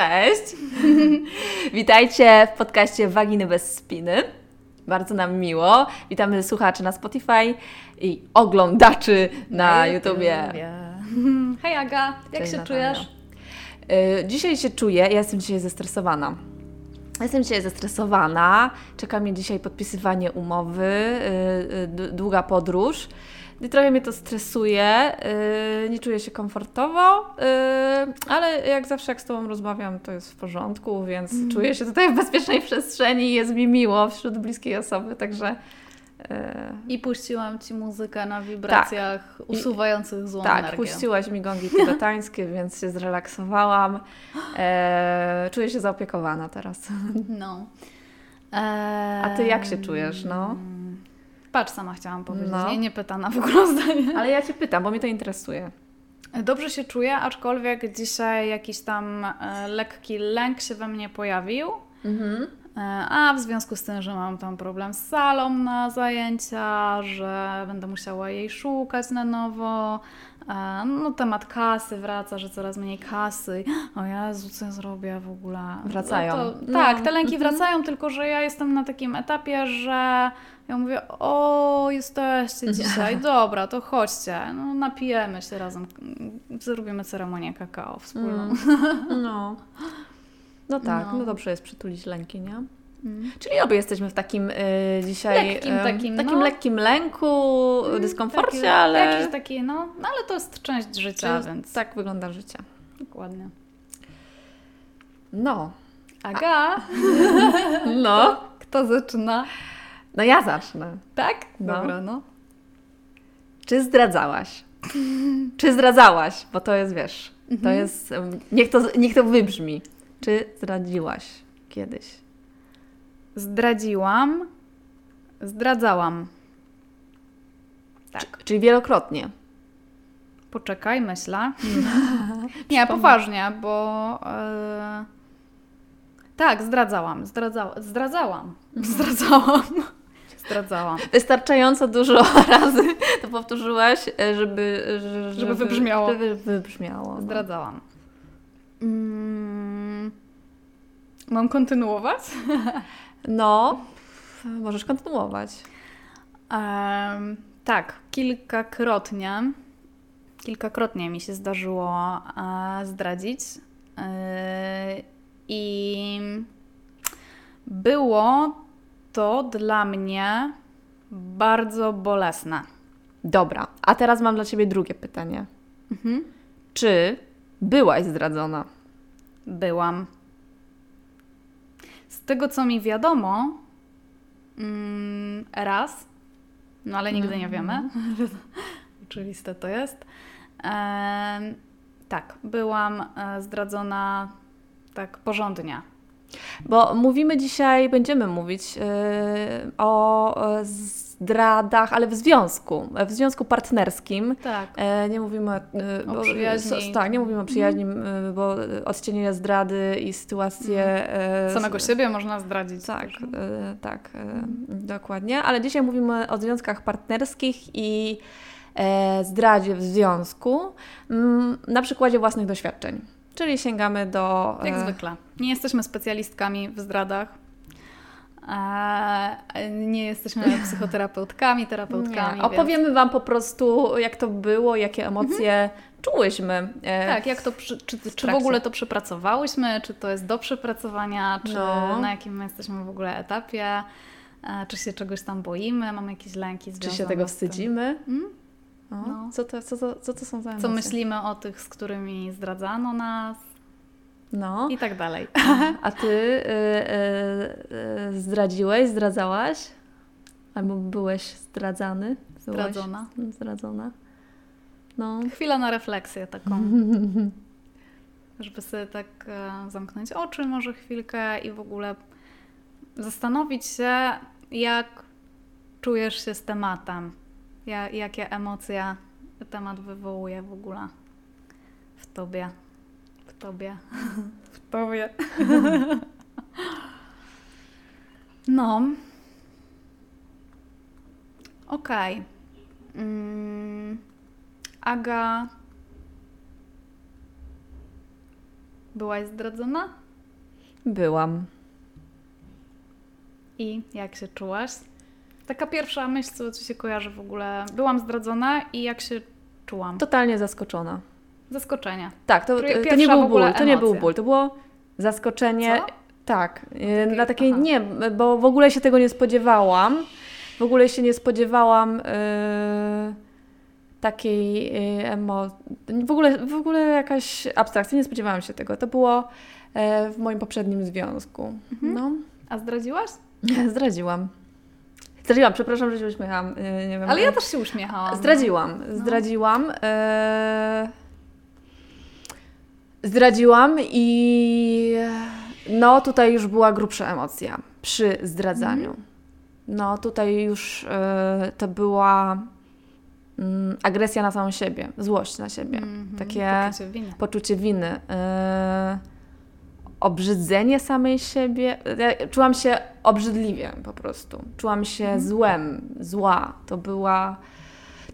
Cześć! Witajcie w podcaście Waginy bez spiny. Bardzo nam miło. Witamy słuchaczy na Spotify i oglądaczy na YouTubie. Hej Aga, jak Cześć, się Natalia. czujesz? Y, Dzisiaj się czuję, ja jestem dzisiaj zestresowana. Jestem dzisiaj zestresowana. Czeka mnie dzisiaj podpisywanie umowy, y, y, d- długa podróż. I trochę mnie to stresuje, y, nie czuję się komfortowo, y, ale jak zawsze jak z Tobą rozmawiam, to jest w porządku, więc czuję się tutaj w bezpiecznej przestrzeni i jest mi miło wśród bliskiej osoby, także y, I puściłam Ci muzykę na wibracjach usuwających złą tak, energię. puściłaś mi gongi tybetańskie, więc się zrelaksowałam. E, czuję się zaopiekowana teraz. No. A Ty jak się czujesz, no? Patrz, sama chciałam powiedzieć, No. nie, nie pytana w ogóle zdanie. Ale ja Cię pytam, bo mnie to interesuje. Dobrze się czuję, aczkolwiek dzisiaj jakiś tam e, lekki lęk się we mnie pojawił. Mhm. E, A w związku z tym, że mam tam problem z salą na zajęcia, że będę musiała jej szukać na nowo, e, no temat kasy wraca, że coraz mniej kasy. O Jezu, co ja zrobię w ogóle? Wracają. No to, No. Tak, te lęki Mhm. wracają, tylko że ja jestem na takim etapie, że ja mówię, o jesteście dzisiaj, dobra, to chodźcie, no napijemy się razem, zrobimy ceremonię kakao wspólną. Mm. No. No tak, no. No. dobrze jest przytulić lęki, nie? Mm. Czyli obie jesteśmy w takim y, dzisiaj... Lekkim em, takim, takim no. lekkim lęku, dyskomforcie, Taki- ale... Jakiś taki, no, no ale to jest część życia, Więc więc Tak wygląda życie. dokładnie. No. Aga, No. kto zaczyna? No ja zacznę. Tak? No. Dobra, no. Czy zdradzałaś? Czy zdradzałaś? Bo to jest, wiesz, to Mhm. jest, em, niech to, niech to wybrzmi. Czy zdradziłaś kiedyś? Zdradziłam, zdradzałam. Tak. Czyli wielokrotnie. Poczekaj, myślę. Nie, poważnie, bo... e, tak, zdradzałam, zdradza, zdradzałam, zdradzałam, zdradzałam. Wystarczająco dużo razy to powtórzyłaś, e, żeby... że- Żeby wybrzmiało. Żeby wybrzmiało. no. Zdradzałam. Mm, mam kontynuować? No, możesz kontynuować. Em, tak, kilkakrotnie, kilkakrotnie mi się zdarzyło e, zdradzić. E, I było to dla mnie bardzo bolesne. Dobra, a teraz mam dla Ciebie drugie pytanie. Mhm. Czy byłaś zdradzona? Byłam. Z tego, co mi wiadomo, mm, raz, no ale nigdy nie wiemy. Oczywiste to jest. Em, tak, byłam e, zdradzona tak porządnie. Bo mówimy dzisiaj, będziemy mówić yy, o zdradach, ale w związku, w związku partnerskim. Tak. E, nie mówimy e, O bo- przyjaźni. s- tak, nie mówimy o przyjaźni, m, bo odcienienie zdrady i sytuacje. e, Samego siebie można zdradzić. Tak, też. e, tak, e, dokładnie. Ale dzisiaj mówimy o związkach partnerskich i zdradzie w związku mm, na przykładzie własnych doświadczeń. Czyli sięgamy do. Jak e, zwykle. Nie jesteśmy specjalistami w zdradach. E, nie jesteśmy psychoterapeutkami, terapeutkami. Nie, opowiemy Wam po prostu, jak to było, jakie emocje czułyśmy. e, Tak, jak to, przy, czy, czy w ogóle to przepracowałyśmy, czy to jest do przepracowania, czy No. na jakim my jesteśmy w ogóle etapie, czy się czegoś tam boimy, mamy jakieś lęki Czy związane się tego wstydzimy? Mm? No. No. Co, to, co, to, co to są za emocje? Co myślimy o tych, z którymi zdradzano nas No. i tak dalej. A Ty y, y, y, zdradziłeś, zdradzałaś? Albo byłeś zdradzany? Byłaś Zdradzona. Zdradzona. No. Chwila na refleksję taką. Żeby sobie tak e, zamknąć oczy może chwilkę i w ogóle zastanowić się, jak czujesz się z tematem. Ja, jakie emocje temat wywołuje w ogóle w tobie. W tobie. W tobie. No. Okej. Mm, Aga Byłaś zdradzona? Byłam. I jak się czułaś? Taka pierwsza myśl, co ci się kojarzy w ogóle. Byłam zdradzona i jak się czułam? Totalnie zaskoczona. Zaskoczenie. Tak, to, to nie był ból, to nie był ból, to było zaskoczenie. Co? Tak, Takiej- na takiej aha. nie, bo w ogóle się tego nie spodziewałam. W ogóle się nie spodziewałam e, takiej emocji. W ogóle, w ogóle jakaś abstrakcja, nie spodziewałam się tego. To było e, w moim poprzednim związku. Mhm. No, A zdradziłaś? zdradziłam. Zdradziłam, przepraszam, że się uśmiecham. e, Nie wiem, Ale ja też się uśmiechałam. Zdradziłam, zdradziłam. E... Zdradziłam i no tutaj już była grubsza emocja przy zdradzaniu. No tutaj już e, to była mm, agresja na samą siebie, złość na siebie, Mhm, takie Poczucie winy. poczucie winy, e, obrzydzenie samej siebie. Ja czułam się obrzydliwie po prostu. Czułam się Mhm. złem, zła. To była,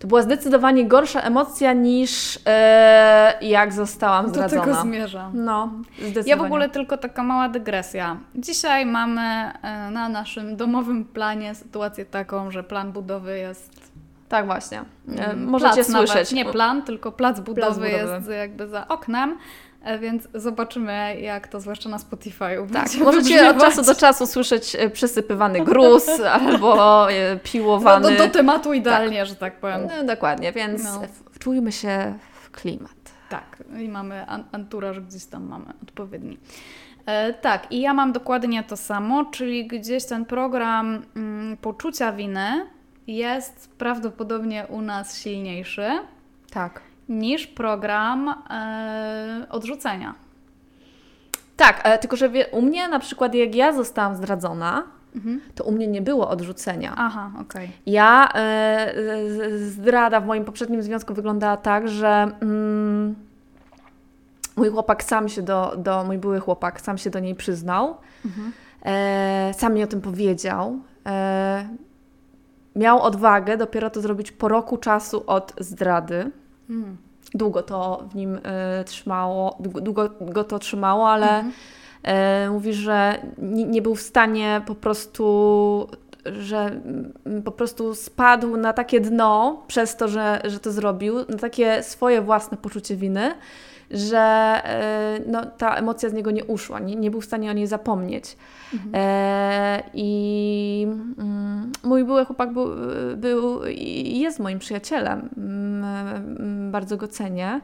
to była zdecydowanie gorsza emocja niż e, jak zostałam Do tego zdradzona. zmierzam. No, zdecydowanie. Ja w ogóle tylko taka mała dygresja. Dzisiaj mamy e, na naszym domowym planie sytuację taką, że plan budowy jest. Tak właśnie. E, mm, możecie plac słyszeć. Nawet, nie plan, tylko plac budowy, budowy. jest jakby za oknem. E, Więc zobaczymy, jak to zwłaszcza na Spotify'u. Tak, możecie od czasu do czasu słyszeć e, przysypywany gruz albo e, No, piłowany. do, do tematu idealnie, że tak powiem. No, dokładnie, więc No. wczujmy się w klimat. Tak, i mamy an- anturaż gdzieś tam mamy odpowiedni. E, tak, i ja mam dokładnie to samo, czyli gdzieś ten program mm, poczucia winy jest prawdopodobnie u nas silniejszy Tak. Niż program e, odrzucenia. Tak, e, tylko że wie, u mnie na przykład jak ja zostałam zdradzona, Mhm. to u mnie nie było odrzucenia. Aha, okej. Ja, e, zdrada w moim poprzednim związku wyglądała tak, że mm, mój chłopak sam się do, do, mój były chłopak sam się do niej przyznał, Mhm. e, sam mi o tym powiedział. E, miał odwagę dopiero to zrobić po roku czasu od zdrady. Mm. Długo to w nim e, trzymało, długo, go to trzymało, ale Mhm. e, mówi, że nie, nie był w stanie po prostu, że mm, po prostu spadł na takie dno przez to, że, że to zrobił, na takie swoje własne poczucie winy, że e, no, ta emocja z niego nie uszła, nie, nie był w stanie o niej zapomnieć. Mhm. E, I mm, mój były chłopak był, był i jest moim przyjacielem. Mm, mm, Bardzo go cenię.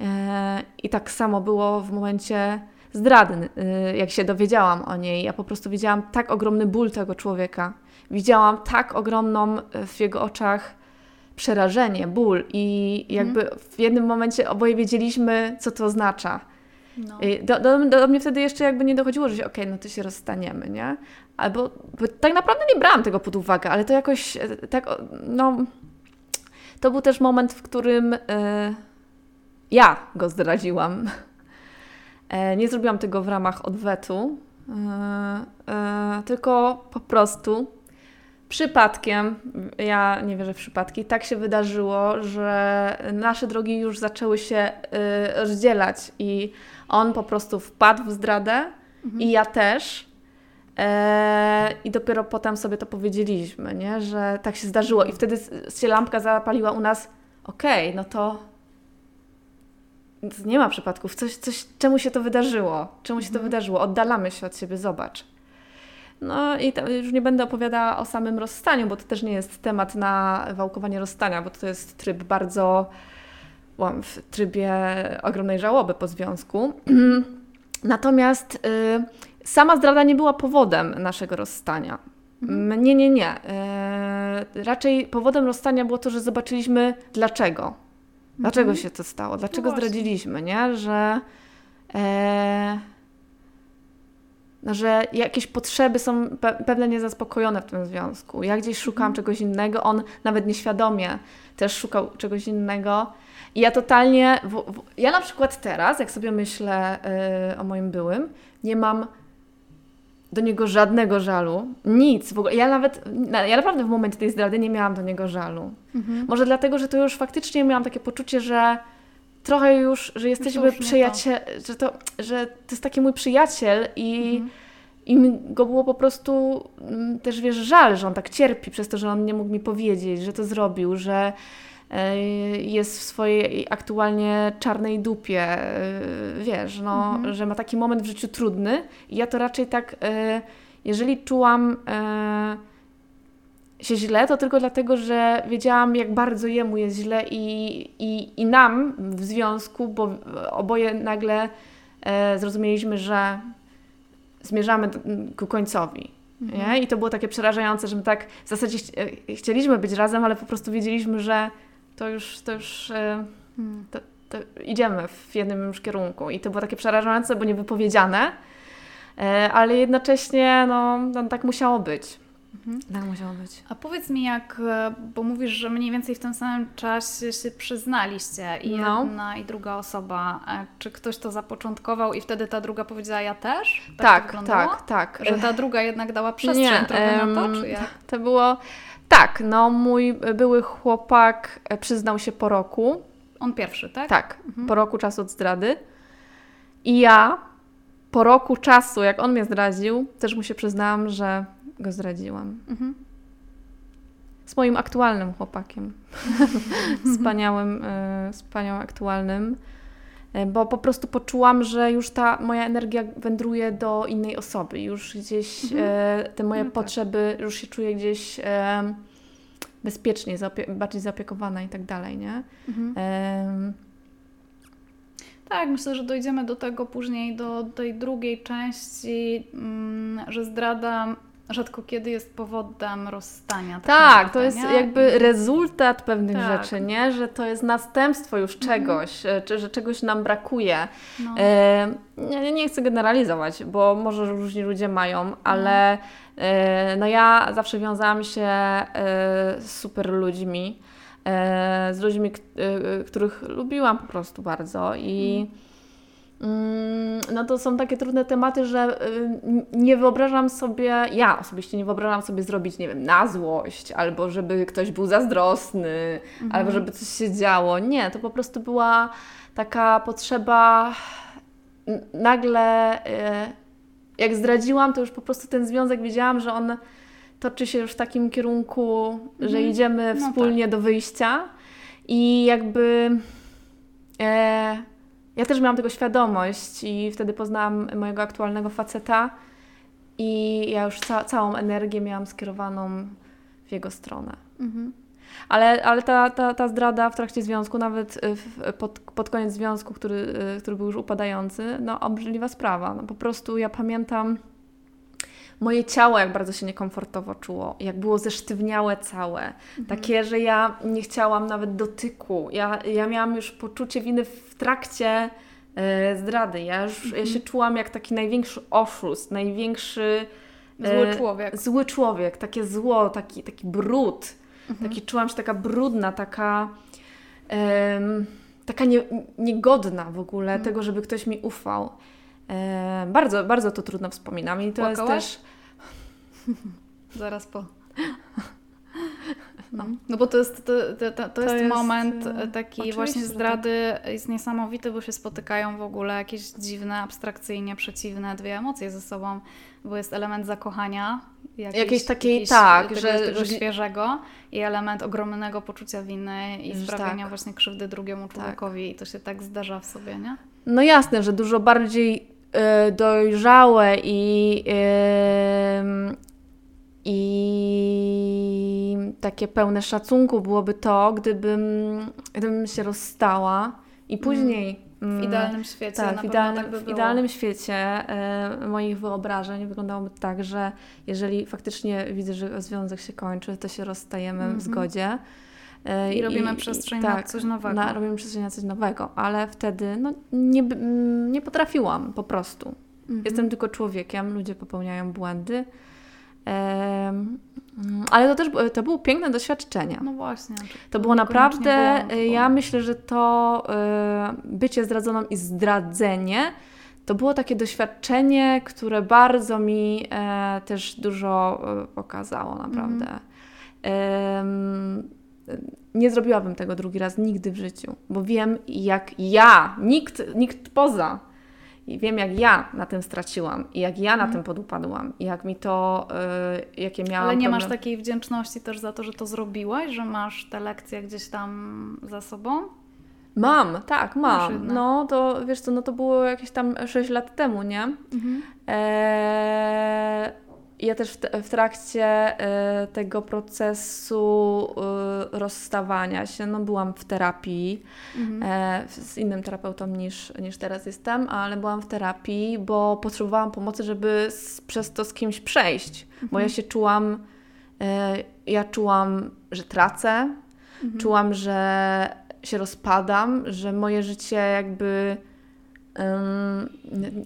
E, I tak samo było w momencie zdrady, y, jak się dowiedziałam o niej. Ja po prostu widziałam tak ogromny ból tego człowieka. Widziałam tak ogromną w jego oczach przerażenie, ból i jakby w jednym momencie oboje wiedzieliśmy, co to oznacza. No. Y, Do, do, do mnie wtedy jeszcze jakby nie dochodziło, że się, okej, no to się rozstaniemy, nie? Albo bo tak naprawdę nie brałam tego pod uwagę, ale to jakoś e, tak, no... To był też moment, w którym e, ja go zdradziłam. E, nie zrobiłam tego w ramach odwetu, tylko po prostu przypadkiem, ja nie wierzę w przypadki, tak się wydarzyło, że nasze drogi już zaczęły się e, rozdzielać i on po prostu wpadł w zdradę i ja też. E, I dopiero potem sobie to powiedzieliśmy, nie? że tak się zdarzyło. I wtedy się lampka zapaliła u nas. Okej, no to, nie ma przypadków. Coś, coś, czemu się to wydarzyło? Czemu się to wydarzyło? Oddalamy się od siebie, zobacz. No i już nie będę opowiadała o samym rozstaniu, bo to też nie jest temat na wałkowanie rozstania, bo to jest tryb bardzo w trybie ogromnej żałoby po związku. Natomiast y, sama zdrada nie była powodem naszego rozstania. Mm, Nie, nie, nie. Y, raczej powodem rozstania było to, że zobaczyliśmy dlaczego. Dlaczego się to stało? Dlaczego No zdradziliśmy, nie? Że, no, że jakieś potrzeby są pe- pewne niezaspokojone w tym związku. Ja gdzieś szukałam czegoś innego, on nawet nieświadomie też szukał czegoś innego. I ja totalnie, w, w, ja na przykład teraz, jak sobie myślę y, o moim byłym, nie mam do niego żadnego żalu, nic w ogóle. Ja nawet, na- ja naprawdę w momencie tej zdrady nie miałam do niego żalu. Mhm. Może dlatego, że to już faktycznie miałam takie poczucie, że trochę już, że jesteśmy już przyjaciel, że to, że to jest taki mój przyjaciel i, Mhm. i mi go było po prostu mm, też, wiesz, żal, że on tak cierpi przez to, że on nie mógł mi powiedzieć, że to zrobił, że e, jest w swojej aktualnie czarnej dupie, e, wiesz, no, Mhm. że ma taki moment w życiu trudny i ja to raczej tak, e, jeżeli czułam się źle, to tylko dlatego, że wiedziałam, jak bardzo jemu jest źle i, i, i nam w związku, bo oboje nagle e, zrozumieliśmy, że zmierzamy ku końcowi. Mhm. Nie? I to było takie przerażające, że my tak w zasadzie chci- e, chcieliśmy być razem, ale po prostu wiedzieliśmy, że to już, to już e, Mm. to idziemy w jednym już kierunku. I to było takie przerażające, bo niewypowiedziane, e, ale jednocześnie no, no, tak musiało być. Mhm. Tak musiało być. A powiedz mi, jak, e, bo mówisz, że mniej więcej w tym samym czasie się przyznaliście i No. jedna i druga osoba. Czy ktoś to zapoczątkował i wtedy ta druga powiedziała ja też? Tak, wyglądało? tak, tak. Że ta druga jednak dała przestrzeń Nie, trochę na to, em, czy jak? To było tak, no mój były chłopak e, przyznał się po roku, On pierwszy, tak? tak, Mhm. po roku czasu od zdrady. I ja po roku czasu, jak on mnie zdradził, też mu się przyznałam, że go zdradziłam. Mhm. Z moim aktualnym chłopakiem. Wspaniałym, e, wspaniałym aktualnym. E, Bo po prostu poczułam, że już ta moja energia wędruje do innej osoby. Już gdzieś Mhm. e, te moje No tak. potrzeby, już się czuję gdzieś bezpiecznie, zaopie- bardziej zaopiekowana i tak dalej, nie? Mhm. Tak, myślę, że dojdziemy do tego później, do tej drugiej części, mm, że zdrada rzadko kiedy jest powodem rozstania. tak Tak, to jest jakby rezultat pewnych Tak. rzeczy, nie? Że to jest następstwo już czegoś, e, czy że czegoś nam brakuje. No. E, nie, chcę generalizować, bo może różni ludzie mają, ale e, no ja zawsze wiązałam się e, z super ludźmi, e, z ludźmi, e, których lubiłam po prostu bardzo i mm, no to są takie trudne tematy, że y, nie wyobrażam sobie, ja osobiście nie wyobrażam sobie zrobić, nie wiem, na złość, albo żeby ktoś był zazdrosny, Mhm. albo żeby coś się działo. Nie, to po prostu była taka potrzeba nagle, y, jak zdradziłam, to już po prostu ten związek wiedziałam, że on toczy się już w takim kierunku, że Mhm. idziemy No wspólnie do wyjścia i jakby e, ja też miałam tego świadomość i wtedy poznałam mojego aktualnego faceta i ja już ca- całą energię miałam skierowaną w jego stronę. Mhm. Ale, ale ta, ta, ta zdrada w trakcie związku, nawet y, w, pod, pod koniec związku, który, y, który był już upadający, no obrzydliwa sprawa. No, po prostu ja pamiętam moje ciało, jak bardzo się niekomfortowo czuło, jak było zesztywniałe całe. Takie, że ja nie chciałam nawet dotyku. Ja, ja miałam już poczucie winy w trakcie e, zdrady. Ja, już, ja się czułam jak taki największy oszust, największy Zły e, człowiek. zły człowiek, takie zło, taki, taki brud. Mhm. Taki czułam się taka brudna, taka taka nie, niegodna w ogóle Mhm. tego, żeby ktoś mi ufał. Em, bardzo, bardzo to trudno wspominam i to Płakałaś? jest też... Zaraz po. No. no bo to jest, to, to, to, to jest, jest, moment e, e, taki właśnie tak. zdrady jest niesamowity, bo się spotykają w ogóle jakieś dziwne, abstrakcyjnie przeciwne dwie emocje ze sobą, bo jest element zakochania, jakiejś, Jakiejś takiej, jakiejś tak, tego, że- tego że- świeżego i element ogromnego poczucia winy i Że sprawiania tak. właśnie krzywdy drugiemu człowiekowi i to się tak zdarza w sobie, nie? No jasne, że dużo bardziej e, dojrzałe i, em, i takie pełne szacunku byłoby to, gdybym, gdybym się rozstała i później... W mm, idealnym świecie Tak, w idealnym, tak by w idealnym świecie e, moich wyobrażeń wyglądałoby tak, że jeżeli faktycznie widzę, że związek się kończy, to się rozstajemy Mhm. w zgodzie. E, I robimy przestrzeń na coś nowego. Na, robimy przestrzeń na coś nowego, ale wtedy no, nie, mm, nie potrafiłam po prostu. Mhm. Jestem tylko człowiekiem, ludzie popełniają błędy. Mm, ale to też było- to było piękne doświadczenie. No właśnie. To było Niekoniecznie naprawdę, było, bo- ja myślę, że to bycie zdradzoną i zdradzenie to było takie doświadczenie, które bardzo mi e, też dużo e, pokazało, naprawdę. Mhm. Nie zrobiłabym tego drugi raz nigdy w życiu, bo wiem, jak ja, nikt, nikt poza, i wiem, jak ja na tym straciłam i jak ja na Mhm. tym podupadłam i jak mi to, y, jakie miałam Ale nie masz takiej wdzięczności też za to, że to zrobiłaś, że masz te lekcje gdzieś tam za sobą? Mam, tak, mam. No to, wiesz co, no to było jakieś tam 6 lat temu, nie? Mhm. Eee, ja też w, t- w trakcie e, tego procesu e, rozstawania się, no byłam w terapii Mhm. e, z innym terapeutą niż, niż teraz jestem, ale byłam w terapii, bo potrzebowałam pomocy, żeby z, przez to z kimś przejść, bo ja się czułam, e, ja czułam, że tracę, czułam, że się rozpadam, że moje życie jakby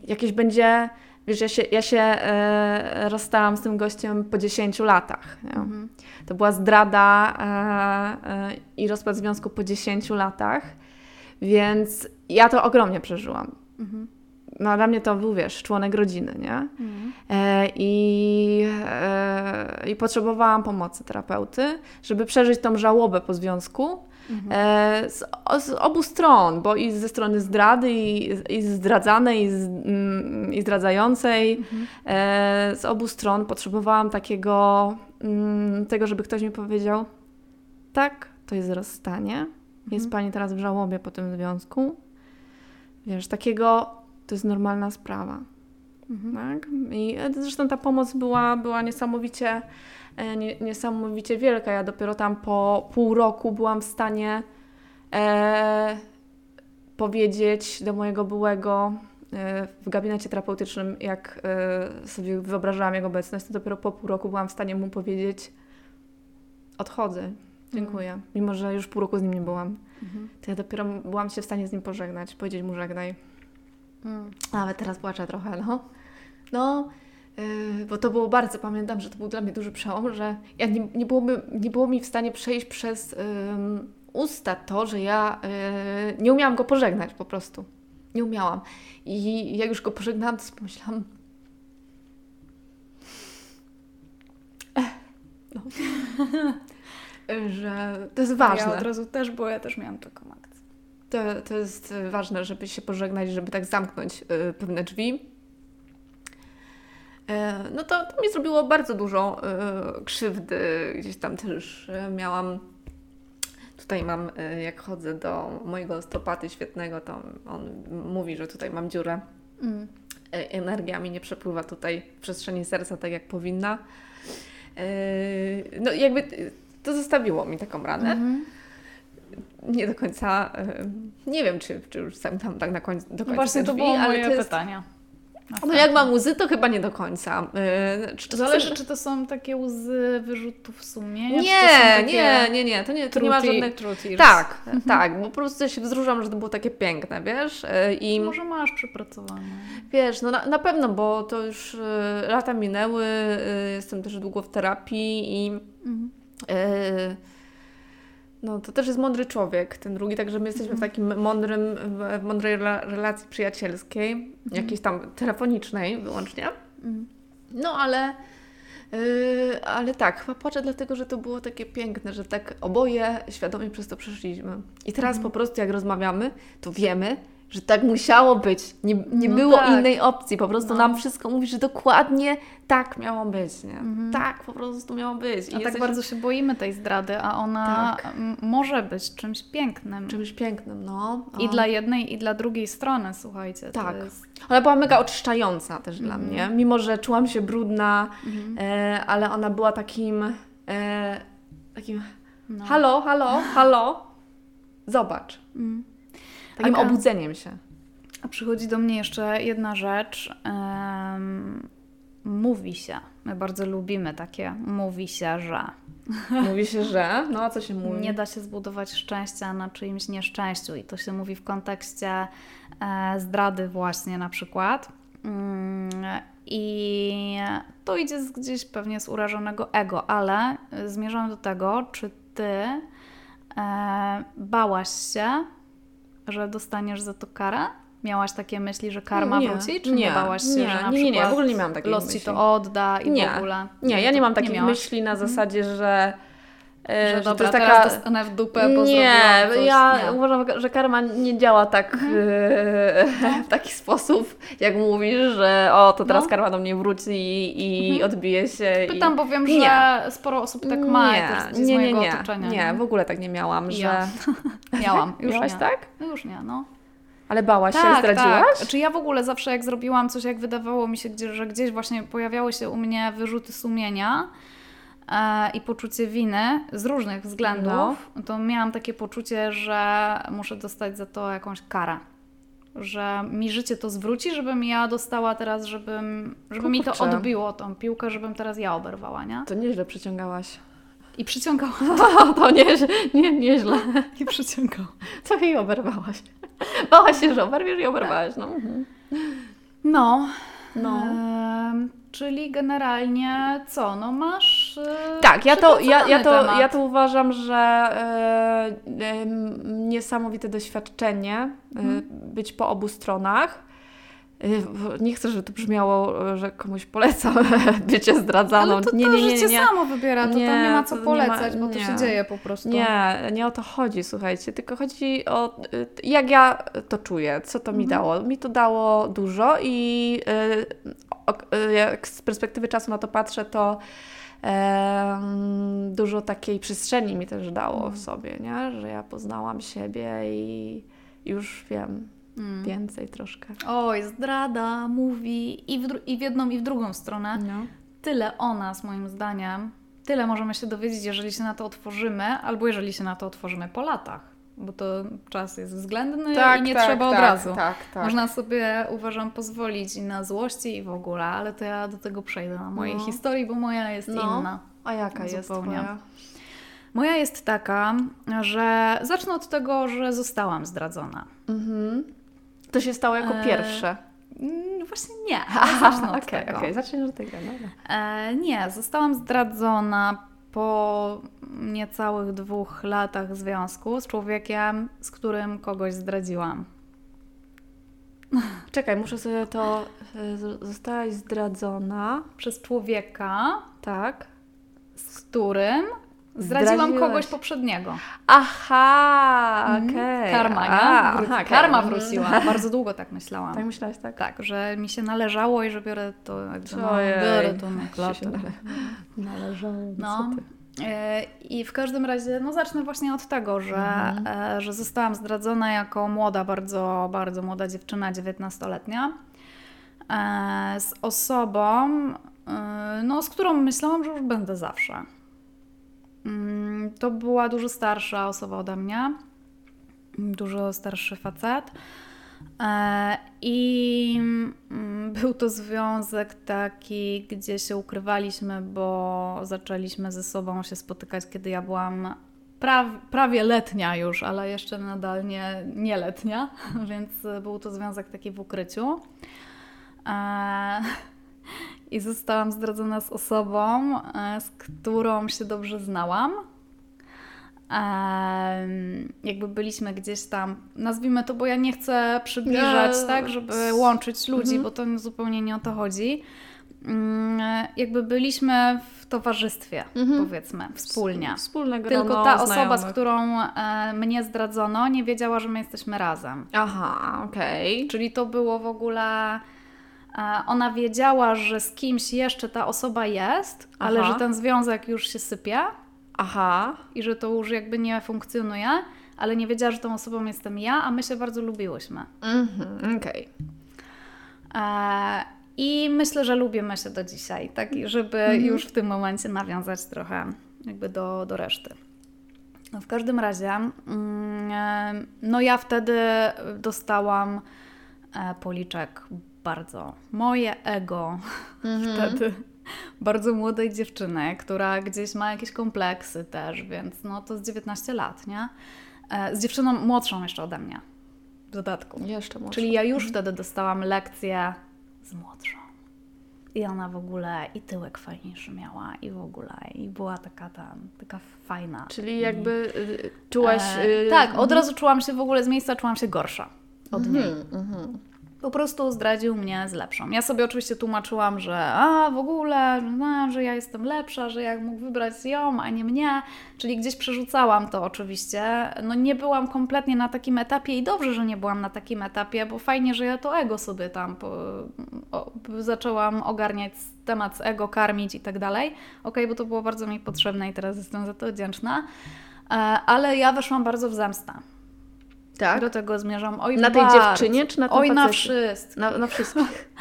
jakieś będzie, wiesz, ja się, ja się e, rozstałam z tym gościem po 10 latach. Mhm. To była zdrada e, e, i rozpad związku po 10 latach, więc ja to ogromnie przeżyłam. Mhm. No, dla mnie to był, wiesz, członek rodziny, nie? Mhm. E, I, e, I potrzebowałam pomocy terapeuty, żeby przeżyć tą żałobę po związku Mhm. e, z, z obu stron, bo i ze strony zdrady, i, i zdradzanej, i, z, mm, i zdradzającej. Mhm. E, z obu stron potrzebowałam takiego, mm, tego, żeby ktoś mi powiedział: tak, to jest rozstanie. Jest pani teraz w żałobie po tym związku. Wiesz, takiego to jest normalna sprawa. Mhm. Tak? I e, zresztą ta pomoc była, była niesamowicie, e, nie, niesamowicie wielka. Ja dopiero tam po pół roku byłam w stanie e, powiedzieć do mojego byłego e, w gabinecie terapeutycznym, jak e, sobie wyobrażałam jego obecność, to dopiero po pół roku byłam w stanie mu powiedzieć odchodzę, dziękuję. Mimo, że już pół roku z nim nie byłam. Mhm. To ja dopiero byłam się w stanie z nim pożegnać, powiedzieć mu żegnaj. Mhm. Ale teraz płaczę trochę, no. No, yy, bo to było bardzo, pamiętam, że to był dla mnie duży przełom, że ja nie, nie, byłoby, nie było mi w stanie przejść przez ym, usta to, że ja yy, nie umiałam go pożegnać po prostu. Nie umiałam. I jak już go pożegnałam, to sobie pomyślałam, no. że to jest ważne. Ja od razu też, bo ja też miałam taką akcję. To, to jest y, ważne, żeby się pożegnać, żeby tak zamknąć y, pewne drzwi. E, No to, to mi zrobiło bardzo dużo y, krzywdy. Gdzieś tam też y, miałam. Tutaj mam, jak chodzę do mojego osteopaty świetnego, to on mówi, że tutaj mam dziurę. Mm. E, Energia mi nie przepływa tutaj w przestrzeni serca tak, jak powinna. E, No jakby to zostawiło mi taką ranę Mhm. nie do końca, e, nie wiem, czy, czy już sam tam tak na końcu, do końca No Właśnie te to drzwi, było moje jest, pytanie. No jak mam łzy, to chyba nie do końca. E, Czy to Zależy, czy to są takie łzy wyrzutów sumienia, Nie, nie, nie, nie, to nie, to nie ma żadnych... truty- Tak, tak, bo po prostu się wzruszam, że to było takie piękne, wiesz? E, I Może masz przepracowane. wiesz, no na, na pewno, bo to już e, lata minęły, e, jestem też długo w terapii i Mhm. E, No, to też jest mądry człowiek, ten drugi, także my jesteśmy w takim mądrym, w mądrej rela- relacji przyjacielskiej, jakiejś tam telefonicznej wyłącznie. Mhm. No, ale, yy, ale tak, chyba płaczę dlatego, że to było takie piękne, że tak oboje świadomie przez to przeszliśmy. I teraz po prostu jak rozmawiamy, to wiemy, że tak musiało być. Nie, nie No było tak. innej opcji. Po prostu No. nam wszystko mówi, że dokładnie tak miało być. Nie? Tak po prostu miało być. I A tak bardzo się boimy tej zdrady, a ona Tak. może być czymś pięknym. czymś pięknym, no. I O. dla jednej, i dla drugiej strony, słuchajcie. Tak. Jest... Ona była mega oczyszczająca też dla Mhm. mnie, mimo że czułam się brudna, Mhm. e, ale ona była takim, e, takim No. halo, halo, halo, zobacz. Mm. Takim Aga- obudzeniem się. A przychodzi do mnie jeszcze jedna rzecz. Em, mówi się, my bardzo lubimy takie, mówi się, że Mówi się, że, no a co się mówi? nie da się zbudować szczęścia na czyimś nieszczęściu i to się mówi w kontekście e, zdrady właśnie na przykład. Mm, I to idzie z, gdzieś pewnie z urażonego ego, ale zmierzam do tego, czy ty e, bałaś się, że dostaniesz za to karę? Miałaś takie myśli, że karma Nie, wróci? Czy nie, nie, bałaś się, nie, że na nie, nie, nie, w ogóle nie miałam takich los myśli. ci to odda i Nie. w ogóle? Nie, ja nie mam takich myśli na zasadzie, że że, że dobra, to jest taka... dostanę w dupę, bo Nie, coś. ja nie. uważam, że karma nie działa tak mhm. W taki sposób, jak mówisz, że o, to teraz no. karma do mnie wróci i, i mhm. odbije się. Pytam, i... bo wiem, nie. że sporo osób tak ma nie, też nie, nie, nie, otoczenia. Nie, w ogóle tak nie miałam, że... Ja. Miałam, już Miałaś nie. tak? Już nie, no. Ale bałaś tak, się, zdradziłaś? Tak. Czy ja w ogóle zawsze jak zrobiłam coś, jak wydawało mi się, że gdzieś właśnie pojawiały się u mnie wyrzuty sumienia, i poczucie winy z różnych względów, no. to miałam takie poczucie, że muszę dostać za to jakąś karę. Że mi życie to zwróci, żebym ja dostała teraz, żebym, żeby mi to odbiło tą piłkę, żebym teraz ja oberwała, nie? To nieźle przyciągałaś. I przyciągałam. To, to nie, nie, nieźle. I przyciągał. Co jej oberwałaś? Bałaś się, że oberwiesz i oberwałaś, no. Mhm. No. No. Czyli generalnie co? No masz. Yy, tak, ja to, ja, ja, to, ja to uważam, że yy, yy, niesamowite doświadczenie hmm. być po obu stronach. Nie chcę, żeby to brzmiało, że komuś polecam bycie zdradzaną. Ale to, nie, to nie, nie, życie nie. samo wybiera, to nie, tam nie ma co polecać, ma, bo to się dzieje po prostu. Nie, nie o to chodzi, słuchajcie, tylko chodzi o jak ja to czuję, co to mi mhm. dało. Mi to dało dużo i jak z perspektywy czasu na to patrzę, to dużo takiej przestrzeni mi też dało w mhm. sobie, nie? że ja poznałam siebie i już wiem mm. więcej troszkę. Oj, zdrada mówi i w, i w jedną, i w drugą stronę. No. Tyle o nas, moim zdaniem. Tyle możemy się dowiedzieć, jeżeli się na to otworzymy, albo jeżeli się na to otworzymy po latach bo to czas jest względny tak, i nie tak, trzeba od tak, razu. Tak, tak. Można sobie, uważam, pozwolić i na złości i w ogóle, ale to ja do tego przejdę na mojej no. historii, bo moja jest no. inna. A jaka jest twoja? Moja jest taka, że zacznę od tego, że zostałam zdradzona. Mhm. To się stało jako e... pierwsze. Właśnie nie. Zacznę od okay, tego. Okay, od tego. E, nie, zostałam zdradzona po niecałych dwóch latach związku z człowiekiem, z którym kogoś zdradziłam. Czekaj, muszę sobie to. E, zostałaś zdradzona przez człowieka, tak, z którym Zdradziłam Zdradziłaś. kogoś poprzedniego. Aha, mhm. okej. Okay. Karma, nie? A, Wró- aha, karma wróciła. Bardzo długo tak myślałam. Tak myślałaś, tak? Tak, że mi się należało i że biorę to, Co no, biorę to na klatę. Należało, no. E, I w każdym razie, no zacznę właśnie od tego, że, mhm. E, że zostałam zdradzona jako młoda, bardzo, bardzo młoda dziewczyna, 19-letnia, e, z osobą, no, z którą myślałam, że już będę zawsze. Mm, to była dużo starsza osoba ode mnie, dużo starszy facet. E, I mm, był to związek taki, gdzie się ukrywaliśmy, bo zaczęliśmy ze sobą się spotykać, kiedy ja byłam prawie letnia już, ale jeszcze nadal nie, nieletnia, więc był to związek taki w ukryciu. I zostałam zdradzona z osobą, e, z którą się dobrze znałam jakby byliśmy gdzieś tam, nazwijmy to, bo ja nie chcę przybliżać, no. tak, żeby łączyć ludzi, mhm. bo to zupełnie nie o to chodzi. Mm, jakby byliśmy w towarzystwie, mhm. powiedzmy, wspólnie. Wspólnego Tylko ta osoba, z którą e, mnie zdradzono, nie wiedziała, że my jesteśmy razem. Aha, okej. Okay. Czyli to było w ogóle. E, ona wiedziała, że z kimś jeszcze ta osoba jest, ale Aha. że ten związek już się sypie. Aha. I że to już jakby nie funkcjonuje, ale nie wiedziała, że tą osobą jestem ja, a my się bardzo lubiłyśmy. Mhm, okej. Okay. E, I myślę, że lubimy się do dzisiaj, tak, żeby mhm. już w tym momencie nawiązać trochę jakby do, do reszty. No w każdym razie, mm, e, no ja wtedy dostałam policzek bardzo. Moje ego mhm. wtedy bardzo młodej dziewczyny, która gdzieś ma jakieś kompleksy też, więc no to z 19 lat, nie? E, z dziewczyną młodszą jeszcze ode mnie. W dodatku. Jeszcze młodszą. Czyli ja już wtedy dostałam lekcję z młodszą. I ona w ogóle i tyłek fajniejszy miała i w ogóle i była taka tam, taka fajna. Czyli jakby y, czułaś... E, y, tak, od mhm. razu czułam się w ogóle z miejsca, czułam się gorsza od niej. Mhm, mhm. Po prostu zdradził mnie z lepszą. Ja sobie oczywiście tłumaczyłam, że a w ogóle, no, że ja jestem lepsza, że jak mógł wybrać ją, a nie mnie, czyli gdzieś przerzucałam to oczywiście. No nie byłam kompletnie na takim etapie i dobrze, że nie byłam na takim etapie, bo fajnie, że ja to ego sobie tam po, o, zaczęłam ogarniać temat ego, karmić i tak dalej. Okay, bo to było bardzo mi potrzebne i teraz jestem za to wdzięczna. E, ale ja weszłam bardzo w zemstę. Tak? Do tego zmierzam. Oj, na tej bardzo. dziewczynie czy na tym Oj, na wszystkich. Na, na wszystkich.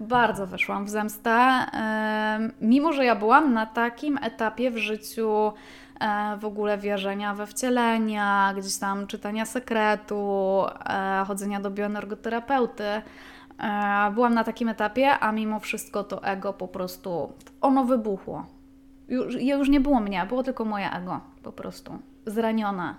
bardzo weszłam w zemstę. Mimo, że ja byłam na takim etapie w życiu e, w ogóle wierzenia we wcielenia, gdzieś tam czytania sekretu, e, chodzenia do bioenergoterapeuty. E, byłam na takim etapie, a mimo wszystko to ego po prostu ono wybuchło. Już, już nie było mnie, było tylko moje ego po prostu. Zranione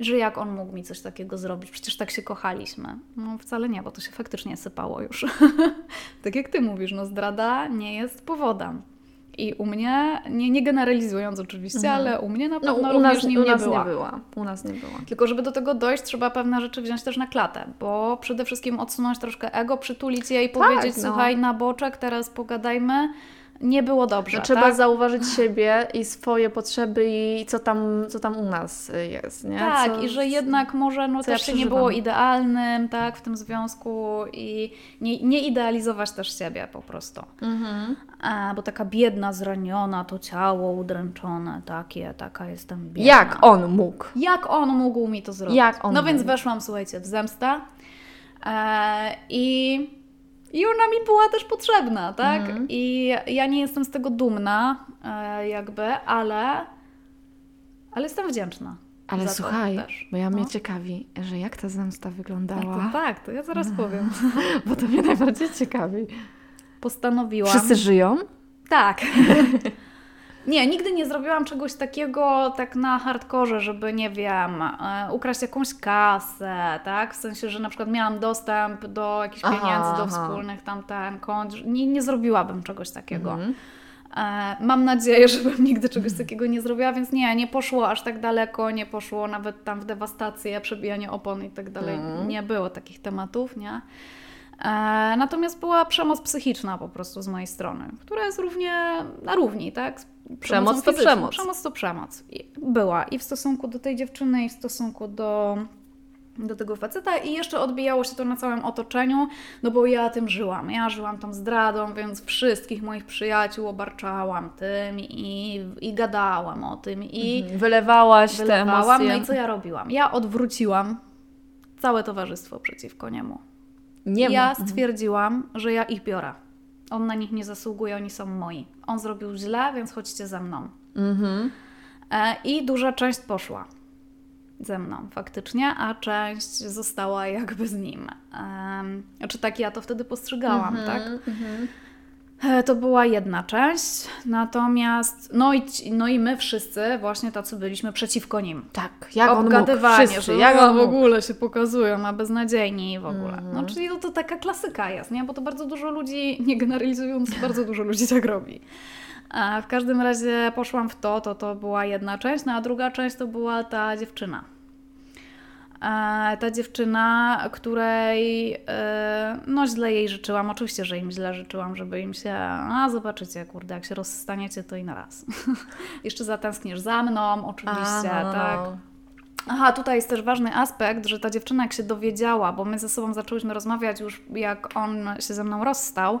że jak on mógł mi coś takiego zrobić, przecież tak się kochaliśmy. No wcale nie, bo to się faktycznie sypało już. tak jak ty mówisz, no zdrada nie jest powodem. I u mnie, nie, nie generalizując oczywiście, mhm. ale u mnie na no, pewno no, u również nas, nim u nas nie, była. nie była. U nas nie była. Tylko żeby do tego dojść, trzeba pewne rzeczy wziąć też na klatę, bo przede wszystkim odsunąć troszkę ego, przytulić je i tak, powiedzieć, no. słuchaj, na boczek, teraz pogadajmy, nie było dobrze. No, trzeba tak? zauważyć siebie i swoje potrzeby i co tam, co tam u nas jest, nie? Tak, co, i że jednak może no, też ja nie było idealnym, tak, w tym związku i nie, nie idealizować też siebie po prostu. Mhm. A, bo taka biedna, zraniona, to ciało udręczone, takie, taka jestem biedna. Jak on mógł? Jak on mógł mi to zrobić? Jak on no mógł? więc weszłam, słuchajcie, w zemstę e, i i ona mi była też potrzebna, tak? Mhm. I ja nie jestem z tego dumna, e, jakby, ale, ale jestem wdzięczna. Ale słuchaj, bo ja no. mnie ciekawi, że jak ta zemsta wyglądała. To tak, to ja zaraz powiem. bo to mnie najbardziej ciekawi. Postanowiłam. Wszyscy żyją? Tak. Nie, nigdy nie zrobiłam czegoś takiego tak na hardkorze, żeby, nie wiem, e, ukraść jakąś kasę, tak? W sensie, że na przykład miałam dostęp do jakichś aha, pieniędzy, do aha. wspólnych tamten kont. Nie, nie zrobiłabym czegoś takiego. Mhm. E, mam nadzieję, żebym nigdy czegoś takiego nie zrobiła, więc nie, nie poszło aż tak daleko, nie poszło nawet tam w dewastację, przebijanie opon i tak dalej. Mhm. Nie było takich tematów, nie? E, natomiast była przemoc psychiczna po prostu z mojej strony, która jest równie na równi, tak? Przemoc to przemoc. Przemoc to przemoc. I była i w stosunku do tej dziewczyny, i w stosunku do, do tego faceta i jeszcze odbijało się to na całym otoczeniu, no bo ja tym żyłam. Ja żyłam tą zdradą, więc wszystkich moich przyjaciół obarczałam tym i, i gadałam o tym i mhm. wylewałaś wylewałam. te emocje. No i co ja robiłam? Ja odwróciłam całe towarzystwo przeciwko niemu. Nie ja mhm. stwierdziłam, że ja ich biorę. On na nich nie zasługuje, oni są moi. On zrobił źle, więc chodźcie ze mną. Mhm. E, I duża część poszła ze mną faktycznie, a część została jakby z nim. Znaczy tak ja to wtedy postrzegałam, mhm, tak? Mhm. E, to była jedna część, natomiast no i, no i my wszyscy właśnie tacy byliśmy przeciwko nim. Tak, jak Obgadywanie, on mógł, że jak on w ogóle się pokazują, a beznadziejni w ogóle. Mm. No czyli to, to taka klasyka jest, nie? Bo to bardzo dużo ludzi, nie generalizując, bardzo dużo ludzi tak robi. A w każdym razie poszłam w to, to to była jedna część, no a druga część to była ta dziewczyna ta dziewczyna, której e, no źle jej życzyłam, oczywiście, że im źle życzyłam, żeby im się, a zobaczycie, kurde, jak się rozstaniecie, to i na raz. Jeszcze zatęskniesz za mną, oczywiście, a, no, no, tak. No. Aha, tutaj jest też ważny aspekt, że ta dziewczyna jak się dowiedziała, bo my ze sobą zaczęłyśmy rozmawiać już jak on się ze mną rozstał, E,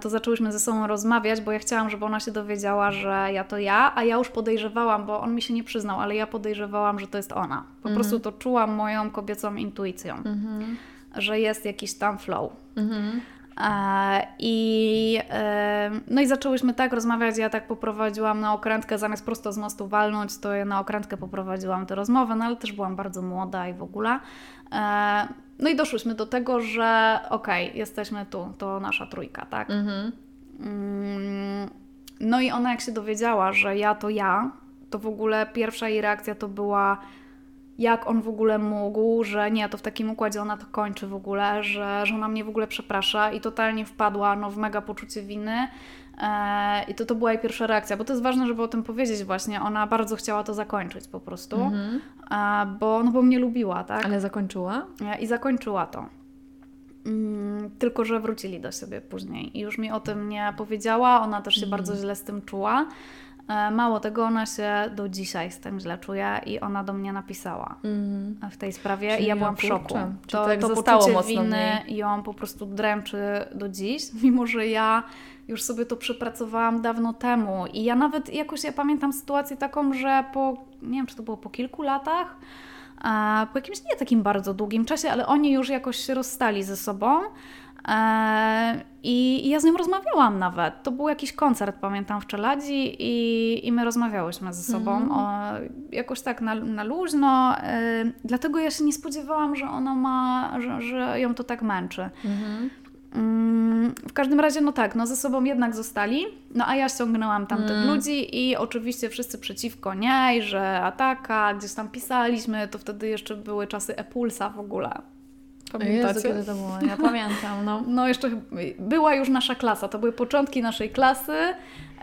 to zaczęłyśmy ze sobą rozmawiać, bo ja chciałam, żeby ona się dowiedziała, że ja to ja, a ja już podejrzewałam, bo on mi się nie przyznał, ale ja podejrzewałam, że to jest ona. Po mhm. prostu to czułam moją kobiecą intuicją, mhm. że jest jakiś tam flow. Mhm. E, I, e, no i zaczęłyśmy tak rozmawiać, ja tak poprowadziłam na okrętkę, zamiast prosto z mostu walnąć, to ja na okrętkę poprowadziłam tę rozmowę, no ale też byłam bardzo młoda i w ogóle. No i doszłyśmy do tego, że okej, okay, jesteśmy tu, to nasza trójka, tak? Mhm. Mm, no i ona jak się dowiedziała, że ja to ja, to w ogóle pierwsza jej reakcja to była jak on w ogóle mógł, że nie, to w takim układzie ona to kończy w ogóle, że, że ona mnie w ogóle przeprasza i totalnie wpadła no, w mega poczucie winy. E, I to, to była jej pierwsza reakcja, bo to jest ważne, żeby o tym powiedzieć właśnie. Ona bardzo chciała to zakończyć po prostu, mhm. e, bo, no, bo mnie lubiła, tak? Ale zakończyła? E, I zakończyła to. Mm, tylko, że wrócili do siebie później i już mi o tym nie powiedziała. Ona też się mm. bardzo źle z tym czuła. E, mało tego, ona się do dzisiaj z tym źle czuje i ona do mnie napisała mm. w tej sprawie Czyli i ja byłam w szoku. To, to, tak to poczucie winy ją po prostu dręczy do dziś, mimo że ja już sobie to przepracowałam dawno temu i ja nawet jakoś, ja pamiętam sytuację taką, że po, nie wiem czy to było po kilku latach, po jakimś nie takim bardzo długim czasie, ale oni już jakoś się rozstali ze sobą. I, ja z nią rozmawiałam nawet. To był jakiś koncert, pamiętam, w Czeladzi i, i my rozmawiałyśmy ze sobą mm. o, jakoś tak na, na luźno. E, dlatego ja się nie spodziewałam, że ona ma, że, że ją to tak męczy. Mm. Mm, w każdym razie, no tak, no ze sobą jednak zostali, no a ja ściągnęłam tamtych mm. ludzi i oczywiście wszyscy przeciwko niej, że ataka, gdzieś tam pisaliśmy, to wtedy jeszcze były czasy e-pulsa w ogóle. Pamiętacie? Jezu, kiedy to było? Ja pamiętam, no. No jeszcze była już nasza klasa, to były początki naszej klasy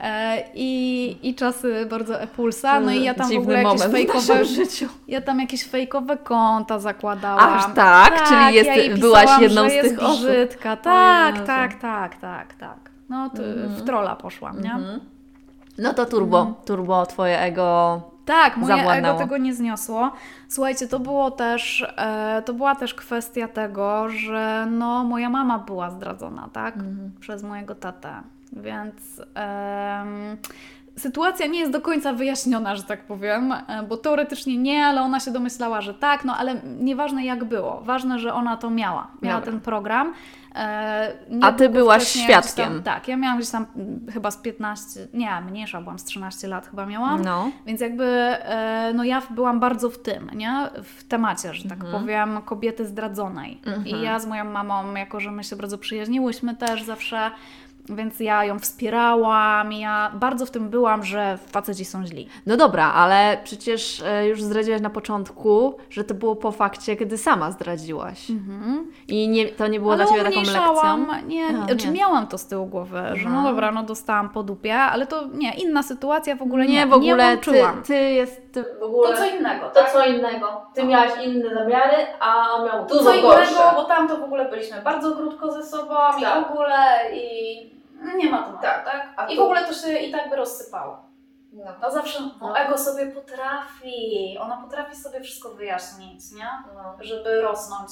e, i, i czasy bardzo e-pulsa, no i ja tam Dziwny w ogóle jakieś fejkowe, życiu. ja tam jakieś fejkowe konta zakładałam. Aż tak? tak Czyli jest, ja byłaś jedną z tych osób? Brzydka. Tak, tak, tak, tak, tak. No to mm w trola poszłam, nie? Mm -hmm. No to turbo, mm. turbo, twoje ego tak, moje zawładnęło. ego tego nie zniosło. Słuchajcie, to było też, e, to była też kwestia tego, że no, moja mama była zdradzona, tak? Mhm. Przez mojego tatę. Więc e, sytuacja nie jest do końca wyjaśniona, że tak powiem, e, bo teoretycznie nie, ale ona się domyślała, że tak, no ale nieważne jak było. Ważne, że ona to miała. Miała Dobra. ten program. E, A ty byłaś świadkiem. Tam, tak, ja miałam gdzieś tam chyba z 15, nie, mniejsza byłam, z 13 lat chyba miałam. No. Więc jakby e, no ja byłam bardzo w tym, nie? W temacie, że tak mhm. powiem, kobiety zdradzonej. Mhm. I ja z moją mamą, jako że my się bardzo przyjaźniłyśmy też zawsze, więc ja ją wspierałam, ja bardzo w tym byłam, że faceci są źli. No dobra, ale przecież e, już zdradziłaś na początku, że to było po fakcie, kiedy sama zdradziłaś. Mhm. I nie, to nie było ale dla Ciebie taką lekcją? Nie, A, znaczy nie. miałam to z tyłu głowy, że no dobra, no dostałam po dupie, ale to nie, inna sytuacja w ogóle nie, nie w ogóle nie ty, ty jest ty w ogóle... To co innego, To tak? co innego. Ty miałaś inne zamiary, a on miał dużo co innego, bo tam to w ogóle byliśmy bardzo krótko ze sobą tak. i w ogóle i nie ma tematu, tak? tak? I tu... w ogóle to się i tak by rozsypało. No, no zawsze no, ego sobie potrafi, ona potrafi sobie wszystko wyjaśnić, nie? No. Żeby rosnąć.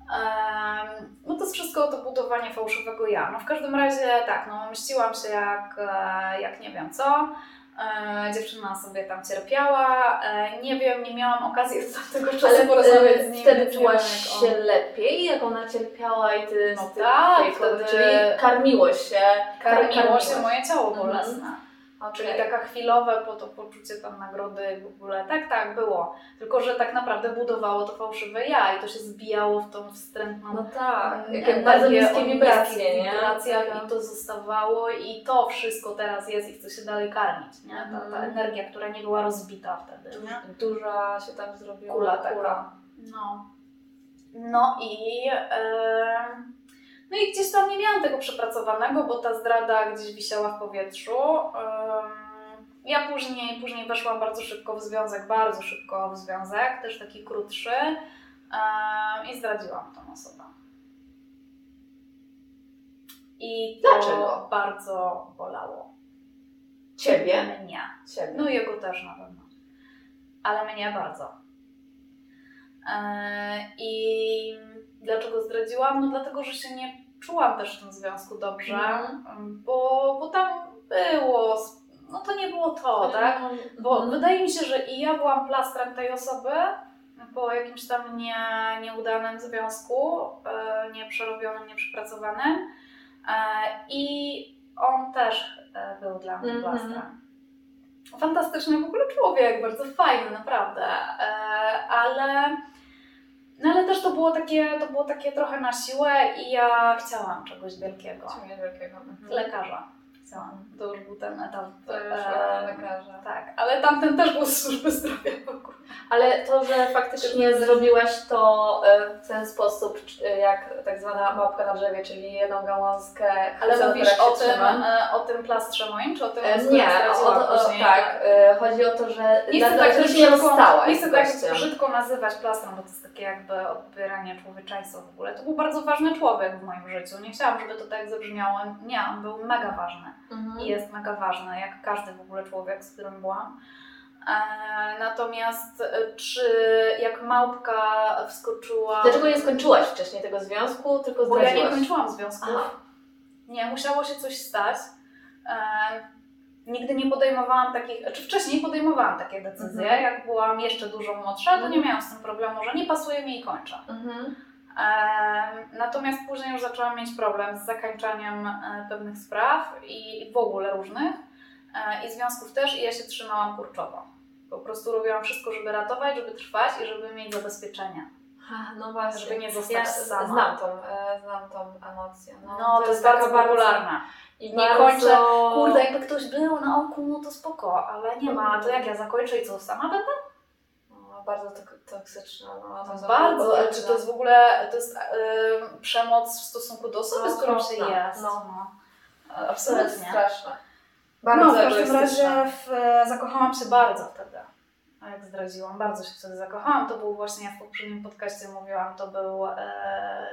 Um, no to jest wszystko to budowanie fałszywego ja. No w każdym razie tak, no myśliłam się jak, e, jak nie wiem co. E, dziewczyna sobie tam cierpiała. E, nie wiem, nie miałam okazji od tego czasu Ale porozmawiać z nim. Wtedy czułaś się on... lepiej, jak ona cierpiała i ty no tak, wtedy... czyli karmiło się. Karmiło, karmiło się moje ciało bolesne. Mhm. Okay. Czyli taka chwilowe po to poczucie tam nagrody w ogóle. Tak, tak, było. Tylko, że tak naprawdę budowało to fałszywe ja i to się zbijało w tą wstrętną No tak, bardzo niskie wibracje, nie? tak. i to zostawało i to wszystko teraz jest i chce się dalej karmić, nie? Ta, ta mhm. energia, która nie była rozbita wtedy, nie? Duża się tam zrobiła. Kula taka. No. No i... Yy... No i gdzieś tam nie miałam tego przepracowanego, bo ta zdrada gdzieś wisiała w powietrzu. Ja później, później weszłam bardzo szybko w związek, bardzo szybko w związek, też taki krótszy i zdradziłam tą osobę. I to Dlaczego? bardzo bolało. Ciebie? Mnie. Ciebie. No jego też na pewno. Ale mnie bardzo. I dlaczego zdradziłam? No dlatego, że się nie czułam też w tym związku dobrze, mm. bo, bo tam było, no to nie było to, tak? Bo mm. wydaje mi się, że i ja byłam plastrem tej osoby po jakimś tam nie, nieudanym związku, e, nieprzerobionym, nieprzepracowanym e, i on też e, był dla mnie mm -hmm. plastrem. Fantastyczny w ogóle człowiek, bardzo fajny, naprawdę, ale no ale też to było takie, to było takie trochę na siłę i ja chciałam czegoś wielkiego. Czegoś wielkiego. Mhm. Lekarza. Chciałam. To już był ten etap. To już e, lekarza. Tak, ale tamten też był z służby zdrowia w ogóle. Ale to, że faktycznie zrobiłaś to e, w ten sposób, e, jak tak zwana małpka na drzewie, czyli jedną gałązkę. Ale mówisz o tym, o tym plastrze moim, czy o tym, Nie, o, o, o. Chodzi o to, że nie chcę tak brzydko, nie chcę tak brzydko nazywać plastrem, bo to jest takie jakby odbieranie człowieczeństwa w ogóle. To był bardzo ważny człowiek w moim życiu. Nie chciałam, żeby to tak zabrzmiało. Nie, on był mega ważny. Mhm. I jest mega ważny, jak każdy w ogóle człowiek, z którym byłam. E, natomiast e, czy jak małpka wskoczyła. Dlaczego nie skończyłaś wcześniej tego związku, tylko zdradziłaś? Bo ja nie kończyłam związku. Nie, musiało się coś stać. Nigdy nie podejmowałam takich, czy wcześniej podejmowałam takie decyzje. Mhm. Jak byłam jeszcze dużo młodsza, to nie mhm. miałam z tym problemu, że nie pasuje mi i kończę. Mhm. E, natomiast później już zaczęłam mieć problem z zakończaniem e, pewnych spraw i w ogóle różnych. E, I związków też, i ja się trzymałam kurczowo. Po prostu robiłam wszystko, żeby ratować, żeby trwać i żeby mieć zabezpieczenie. No właśnie. Żeby nie zostać ja sama. Znam tą, e, znam tą emocję. No, no to, to, jest bardzo popularna. I nie bardzo... kończę, kurde, jakby ktoś był na oku, no to spoko, ale nie ma, to jak ja zakończę i co, sama będę? No, bardzo toksyczna. No, to bardzo, ale czy to jest w ogóle, to jest yy, przemoc w stosunku do osoby, no, z którą się jest. No. no. Absolutnie. To jest straszne. Bardzo no, w każdym razie w, e, zakochałam się bardzo wtedy. A jak zdradziłam, bardzo się wtedy zakochałam. To był właśnie, ja w poprzednim podcaście mówiłam, to był e,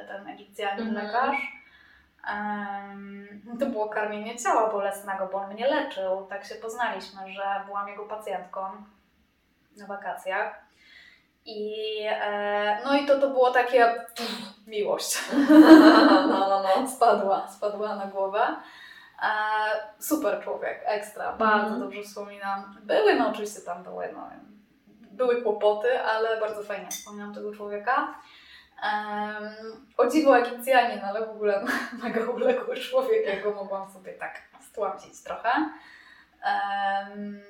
ten Egipcjanin mm -hmm. lekarz. Um, to było karmienie ciała bolesnego, bo on mnie leczył. Tak się poznaliśmy, że byłam jego pacjentką na wakacjach. I, e, no i to, to było takie pff, miłość. No, no, no. Spadła, spadła na głowę. E, super człowiek, ekstra, bardzo mm. dobrze wspominam. Były, no oczywiście tam były, no, były kłopoty, ale bardzo fajnie wspominam tego człowieka. Um, o dziwo Egipcjanin, ale w ogóle mega uległy człowiek, ja go mogłam sobie tak stłamsić trochę. Um,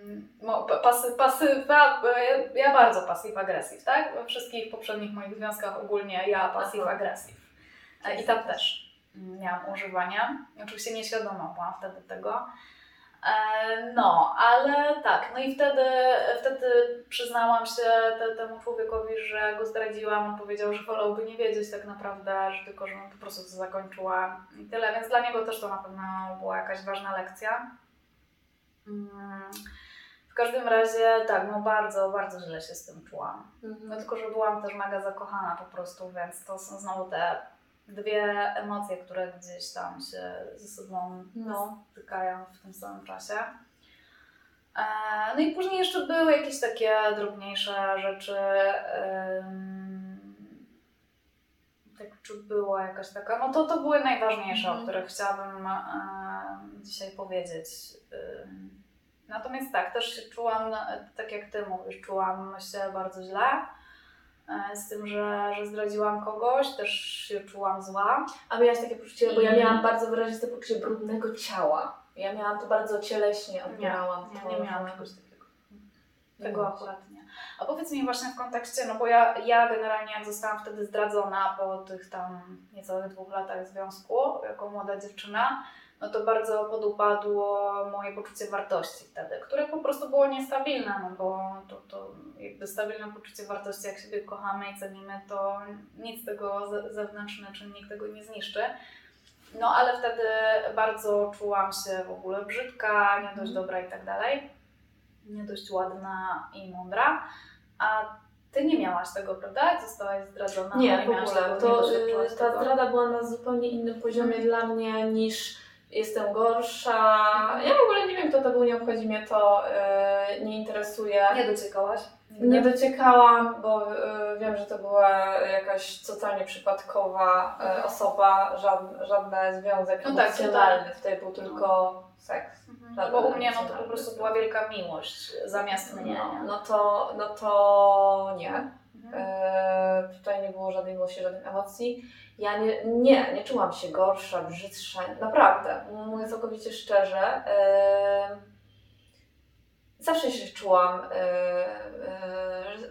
pasy, ja, ja bardzo pasyw-agresyw, tak? We wszystkich poprzednich moich związkach ogólnie ja pasyw-agresyw. E, I tam też miałam używania. Oczywiście nieświadoma byłam wtedy tego. E, no, ale tak, no i wtedy, wtedy przyznałam się te, temu człowiekowi, że go zdradziłam. On powiedział, że wolałby nie wiedzieć tak naprawdę, że tylko, żebym po prostu to zakończyła i tyle. Więc dla niego też to na pewno była jakaś ważna lekcja. Mm. W każdym razie tak, no bardzo, bardzo źle się z tym czułam. Mhm. No tylko, że byłam też mega zakochana po prostu, więc to są znowu te dwie emocje, które gdzieś tam się ze sobą no. stykają w tym samym czasie. E, no i później jeszcze były jakieś takie drobniejsze rzeczy. Tak, czy była jakaś taka, no to, to były najważniejsze, mm. o mhm. których chciałabym dzisiaj powiedzieć. Natomiast tak, też się czułam, tak jak Ty mówisz, czułam się bardzo źle. E, z tym, że, że zdradziłam kogoś, też się czułam zła. A miałaś takie poczucie, bo ja miałam bardzo wyraziste poczucie brudnego ciała. Ja miałam to bardzo cieleśnie, odbierałam nie, to. Nie, nie miałam czegoś takiego. Tego akurat nie. A powiedz mi właśnie w kontekście, no bo ja, ja generalnie jak zostałam wtedy zdradzona po tych tam niecałych dwóch latach związku, jako młoda dziewczyna, no to bardzo podupadło moje poczucie wartości wtedy, które po prostu było niestabilne, no bo to, to jakby stabilne poczucie wartości, jak siebie kochamy i cenimy, to nic tego zewnętrzny czynnik tego nie zniszczy. No ale wtedy bardzo czułam się w ogóle brzydka, nie dość mhm. dobra i tak dalej, nie dość ładna i mądra, a ty nie miałaś tego, prawda? Zostałaś zdradzona? Nie, nie w ogóle. To, y, ta zdrada była na zupełnie innym poziomie mm. dla mnie niż jestem gorsza. Mhm. Ja w ogóle nie wiem, kto to był, nie obchodzi mnie to, yy, nie interesuje. Nie dociekałaś? Nie dociekałam, bo yy, wiem, że to była jakaś totalnie przypadkowa yy, osoba, żadne, żadne związek no tak, emocjonalny, tak, wtedy był tylko seks. Mhm. Bo u mnie no, to po prostu była wielka miłość zamiast mnie. No, no, to, no to nie. Mhm. tutaj nie było żadnej miłości, żadnych emocji. Ja nie, nie, nie czułam się gorsza, brzydsza, naprawdę, mówię całkowicie szczerze. zawsze się czułam,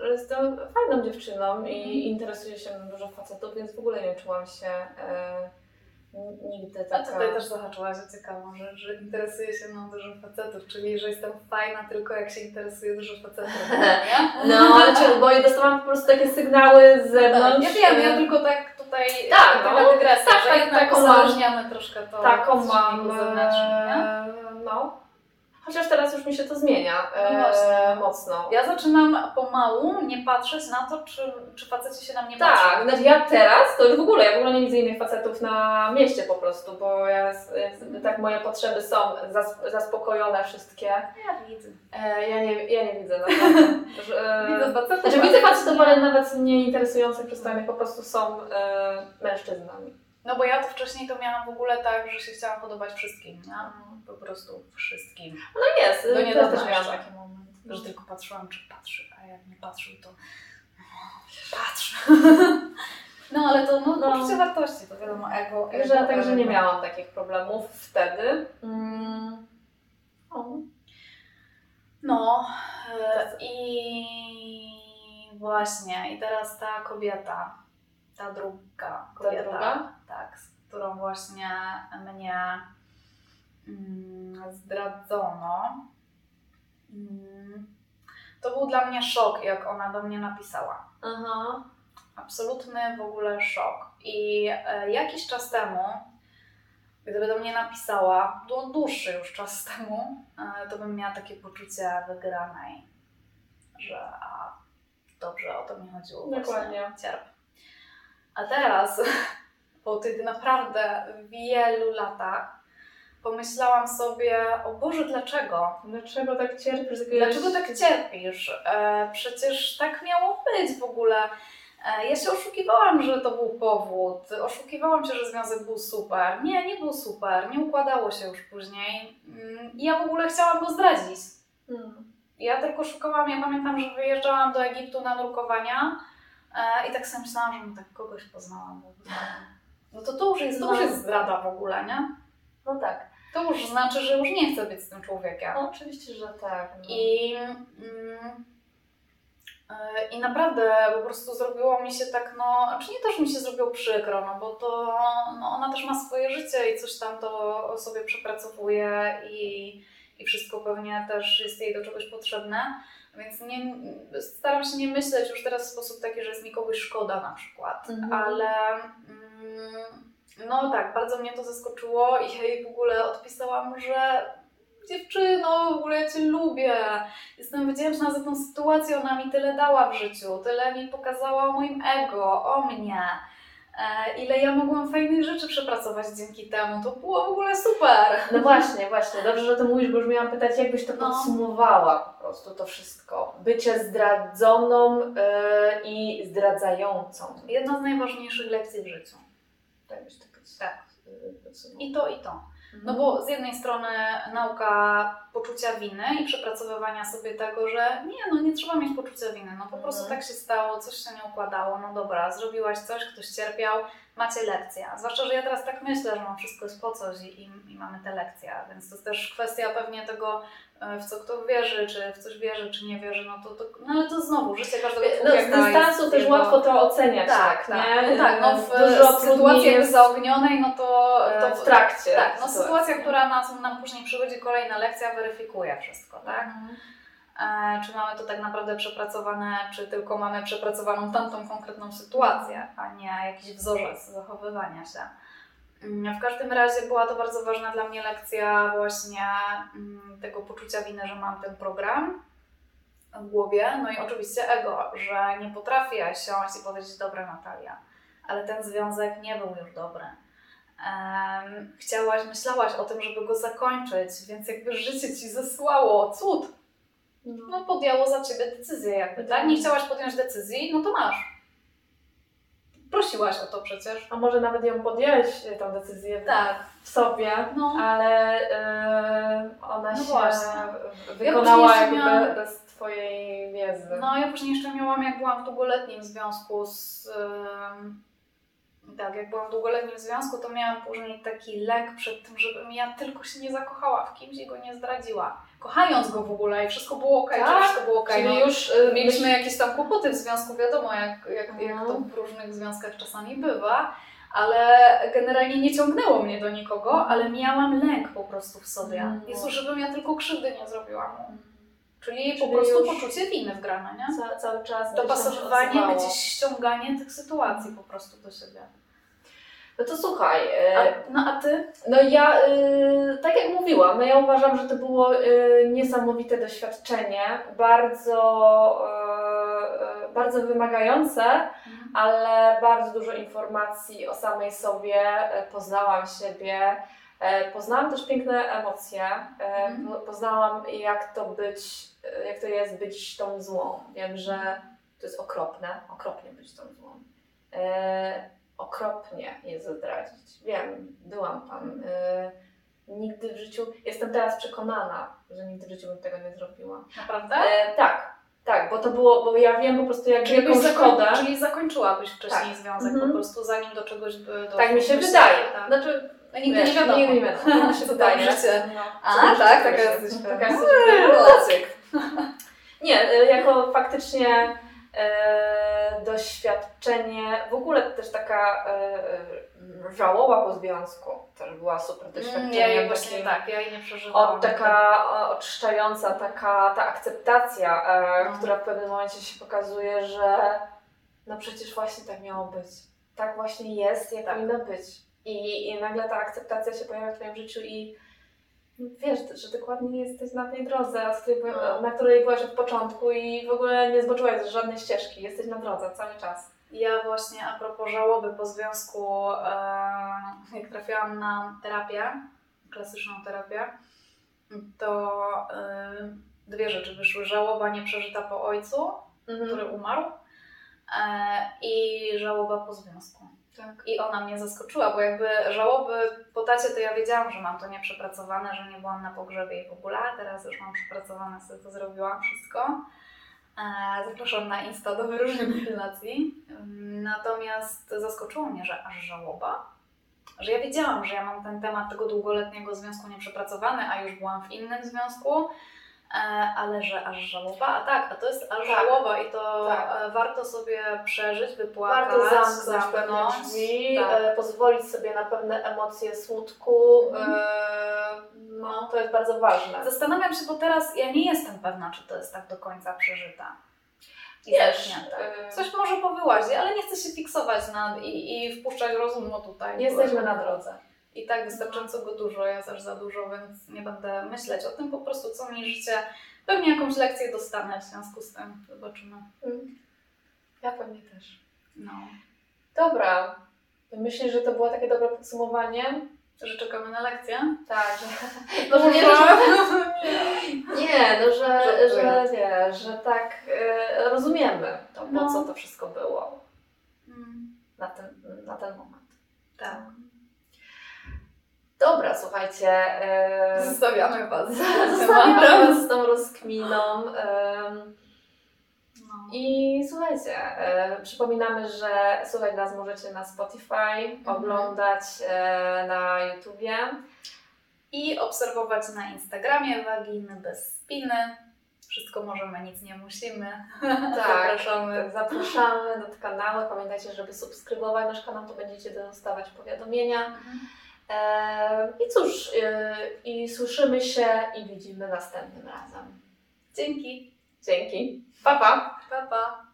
że jestem fajną dziewczyną i mhm. interesuję się dużo facetów, więc w ogóle nie czułam się nigdy taka... A tutaj też zahaczyłaś o ciekawą rzecz, że interesuje się mną dużo facetów, czyli że jestem fajna tylko jak się interesuje dużo facetów, nie? No, ale bo dostałam po prostu takie sygnały z zewnątrz. Tak, ja wiem, ja tylko tak tutaj tak, no, dygresja, tak, że tak, jednak uzależniamy troszkę to taką mam, zewnętrznym, nie? No. Chociaż teraz już mi się to zmienia e, no mocno. Ja zaczynam pomału nie patrzeć na to, czy, czy faceci się na mnie tak, patrzą. Tak, znaczy ja teraz to już w ogóle, ja w ogóle nie widzę innych facetów na mieście po prostu, bo ja, tak moje potrzeby są zas, zaspokojone wszystkie. Ja widzę. E, ja, nie, ja nie widzę naprawdę. e, widzę facetów. Znaczy widzę facetów, ale nawet nie interesujących przystojnych, po prostu są e, mężczyznami. No bo ja to wcześniej to miałam w ogóle tak, że się chciałam podobać wszystkim, nie? Po prostu wszystkim. No jest, do niedawna też miałam taki moment, że no. tylko patrzyłam, czy patrzy, a jak nie patrzył, to patrz. No ale to no, no. poczucie wartości, to wiadomo, ego. Także, ego, także nie miałam takich problemów wtedy. Mm. No e, i właśnie, i teraz ta kobieta, ta druga kobieta, ta druga? tak, z którą właśnie mnie mm, zdradzono. Mm, to był dla mnie szok, jak ona do mnie napisała. Aha. Absolutny w ogóle szok. I e, jakiś czas temu, gdyby do mnie napisała, dłuższy już czas temu, e, to bym miała takie poczucie wygranej, że a, dobrze, o to mi chodziło. Dokładnie. Cierp. A teraz, po tych naprawdę wielu latach, pomyślałam sobie, o Boże, dlaczego? Dlaczego tak cierpisz? Dlaczego tak cierpisz? E, przecież tak miało być w ogóle. E, ja się oszukiwałam, że to był powód. Oszukiwałam się, że związek był super. Nie, nie był super. Nie układało się już później. Mm, I ja w ogóle chciałam go zdradzić. Hmm. Ja tylko szukałam, ja pamiętam, że wyjeżdżałam do Egiptu na nurkowania i tak sobie myślałam, że tak kogoś poznałam. No to to już jest, to już jest zdrada w ogóle, nie? No tak. To już znaczy, że już nie chcę być z tym człowiekiem. No, oczywiście, że tak. No. I, mm, e, I naprawdę po prostu zrobiło mi się tak, no, czy nie też mi się zrobiło przykro, no bo to no, ona też ma swoje życie i coś tam to sobie przepracowuje i, i wszystko pewnie też jest jej do czegoś potrzebne. Więc nie, staram się nie myśleć już teraz w sposób taki, że jest mi kogoś szkoda na przykład, mhm. ale. Mm, no tak, bardzo mnie to zaskoczyło i ja jej w ogóle odpisałam, że dziewczyno, w ogóle ja Cię lubię. Jestem wdzięczna za tą sytuację, ona mi tyle dała w życiu, tyle mi pokazała o moim ego, o mnie. E, ile ja mogłam fajnych rzeczy przepracować dzięki temu. To było w ogóle super. No właśnie, właśnie. Dobrze, że to mówisz, bo już miałam pytać, jakbyś to no. podsumowała po prostu to wszystko. Bycie zdradzoną yy, i zdradzającą. Jedna z najważniejszych lekcji w życiu. Tak byś to tak. I to, i to. No bo z jednej strony nauka poczucia winy i przepracowywania sobie tego, że nie, no nie trzeba mieć poczucia winy, no po prostu mhm. tak się stało, coś się nie układało, no dobra, zrobiłaś coś, ktoś cierpiał, macie lekcja. Zwłaszcza, że ja teraz tak myślę, że mam wszystko jest po coś i, i, i mamy te lekcje, więc to jest też kwestia pewnie tego, e, w co kto wierzy, czy w coś wierzy, czy nie wierzy, no to, to no ale to znowu, życie każdego człowieka No z dystansu też jego... łatwo to oceniać, tak, tak, nie? No tak, no w, Dużo sytuacji jest... zaognionej, no to, to w trakcie. Tak, no sytuacja, która nas, nam później przychodzi kolejna lekcja, weryfikuje wszystko, tak? Mhm. E, czy mamy to tak naprawdę przepracowane, czy tylko mamy przepracowaną tamtą konkretną sytuację, a nie jakiś wzorzec zachowywania się. Mm, w każdym razie była to bardzo ważna dla mnie lekcja właśnie mm, tego poczucia winy, że mam ten program w głowie, no i oczywiście ego, że nie potrafię siąść i powiedzieć, dobra Natalia, ale ten związek nie był już dobry. chciałaś, myślałaś o tym, żeby go zakończyć, więc jakby życie ci zesłało cud, no. no podjęło za ciebie decyzję jakby, tak? Nie chciałaś podjąć decyzji, no to masz. Prosiłaś o to przecież. A może nawet ją podjęłaś, e, tą decyzję tak. w sobie, no. ale yy, ona no się właśnie. wykonała ja jakby miałam... bez Twojej wiedzy. No ja później jeszcze miałam, jak byłam w długoletnim związku z... Yy, tak, jak byłam w długoletnim związku, to miałam później taki lek przed tym, żebym ja tylko się nie zakochała w kimś i go nie zdradziła kochając go w ogóle i wszystko było ok, tak? wszystko było ok. Czyli no, już y, mieliśmy jakieś tam kłopoty w związku, wiadomo, jak, jak, jak to no. w różnych związkach czasami bywa, ale generalnie nie ciągnęło mnie do nikogo, ale miałam lęk po prostu w sobie. Mm. Jezu, żebym ja tylko krzywdy nie zrobiła mu. Czyli, po Czyli prostu już- poczucie winy wgrane, nie? Ca, cały czas Dopasowywanie, gdzieś ściąganie tych sytuacji po prostu do siebie. No to słuchaj, A, e, no a ty? no ja, y, tak jak mówiłam, no ja uważam, że to było y, niesamowite doświadczenie, bardzo, y, bardzo wymagające, ale bardzo dużo informacji o samej sobie, poznałam siebie, poznałam też piękne emocje, Mhm. po- poznałam jak to być, jak to jest być tą złą. Wiem, że to jest okropne, okropnie być tą złą. Okropnie jest zdradzić. Wiem, byłam tam. E, nigdy w życiu, jestem teraz przekonana, że nigdy w życiu bym tego nie zrobiła. Naprawdę? E, tak, tak, bo to było, bo ja wiem po prostu jak Czyli, wielką byś szkodę. zakoń, czyli zakończyłabyś wcześniej Tak. związek Mhm. po prostu, zanim do czegoś by doszło. Tak mi się Myślę, wydaje. Tak. Znaczy, No, nigdy wiesz, nie wiadomo. Nigdy nie wiadomo. Mi się wydaje. No. A, tak? Taka jesteś Taka jesteś. Nie, y, jako faktycznie doświadczenie, w ogóle też taka e, e, żałoba po związku też była super Mm, doświadczeniem. Ja jej właśnie tak, ja jej nie przeżywałam. od taka e, oczyszczająca, taka ta akceptacja, e, No. która w pewnym momencie się pokazuje, że no przecież właśnie tak miało być. Tak właśnie jest, jak Tak. powinno być. I, I nagle ta akceptacja się pojawia w Twoim życiu i wiesz, że dokładnie jesteś na tej drodze, na której byłaś od początku i w ogóle nie zboczyłaś z żadnej ścieżki. Jesteś na drodze cały czas. Ja właśnie a propos żałoby po związku, e, jak trafiłam na terapię, klasyczną terapię, to e, dwie rzeczy wyszły. Żałoba nieprzeżyta po ojcu, który umarł e, i żałoba po związku. Tak. I ona mnie zaskoczyła, bo jakby żałoby po tacie to ja wiedziałam, że mam to nieprzepracowane, że nie byłam na pogrzebie i w ogóle, teraz już mam przepracowane, sobie to zrobiłam wszystko. E, Zapraszam na Insta do wyróżnień relacji. Natomiast zaskoczyło mnie, że aż żałoba, że ja wiedziałam, że ja mam ten temat tego długoletniego związku nieprzepracowany, a już byłam w innym związku, ale że aż żałoba, a tak, a to jest aż Tak. żałoba i to Tak. e, warto sobie przeżyć, wypłakać, Warto zamknąć drzwi, Tak. e, pozwolić sobie na pewne emocje smutku. Mhm. E, no, to jest bardzo ważne. Zastanawiam się, bo teraz ja nie jestem pewna, czy to jest tak do końca przeżyta. Wiesz, e, Coś może po wyłazie, ale nie chcę się fiksować nad i, i wpuszczać rozumu tutaj. Jesteśmy na drodze. I tak wystarczająco go dużo, jest aż za dużo, więc nie będę myśleć o tym, po prostu co mi życie, pewnie jakąś lekcję dostanę w związku z tym, zobaczymy. Mm. Ja pewnie też. No. Dobra. Myślę, że to było takie dobre podsumowanie. Że czekamy na lekcję? Tak, że... Może nie, że... Nie, no że, że, nie, że tak e, rozumiemy to, po No. co to wszystko było Mm, na ten, na ten moment. tak. Dobra, słuchajcie. E, Zostawiamy Was. Zostawiam was z tą rozkminą. No. I słuchajcie, e, przypominamy, że słuchać nas możecie na Spotify, oglądać e, na YouTubie. I obserwować na Instagramie waginy bez spiny. Wszystko możemy, nic nie musimy. Tak, Zapraszamy. zapraszamy do kanału. Pamiętajcie, żeby subskrybować nasz kanał, to będziecie dostawać powiadomienia. E, I cóż, e, i słyszymy się i widzimy następnym razem. Dzięki. Dzięki. Pa, pa. Pa, pa.